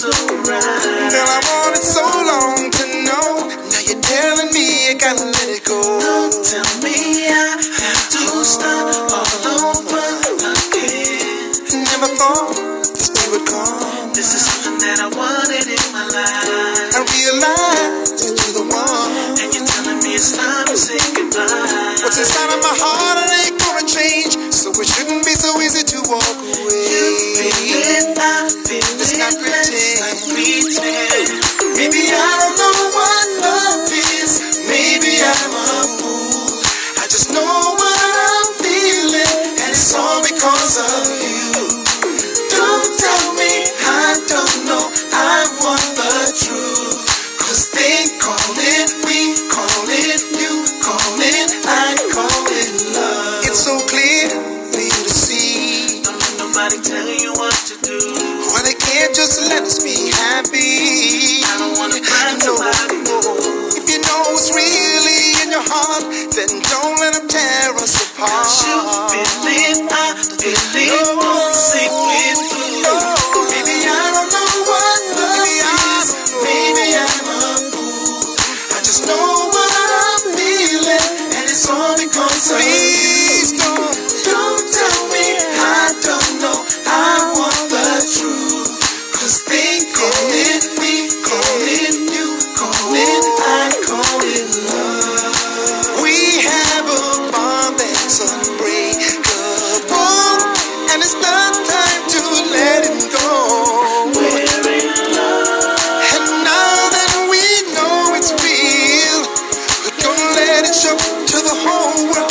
so right. Girl, I wanted so long to know. Now you're telling me you gotta let it go. Don't tell me I have to start all over again. Never thought this day would come. This is something that I wanted in my life. I realized that you're the one. And you're telling me it's time to say goodbye. What's inside of my heart, it ain't gonna change. So it shouldn't be so easy to walk away. Nobody tell you what to do. Why they can't just let us be happy. I don't wanna find No, somebody no. If you know what's really in your heart, then don't let them tear us apart. Cause you it, I feel it. Won't up to the whole world.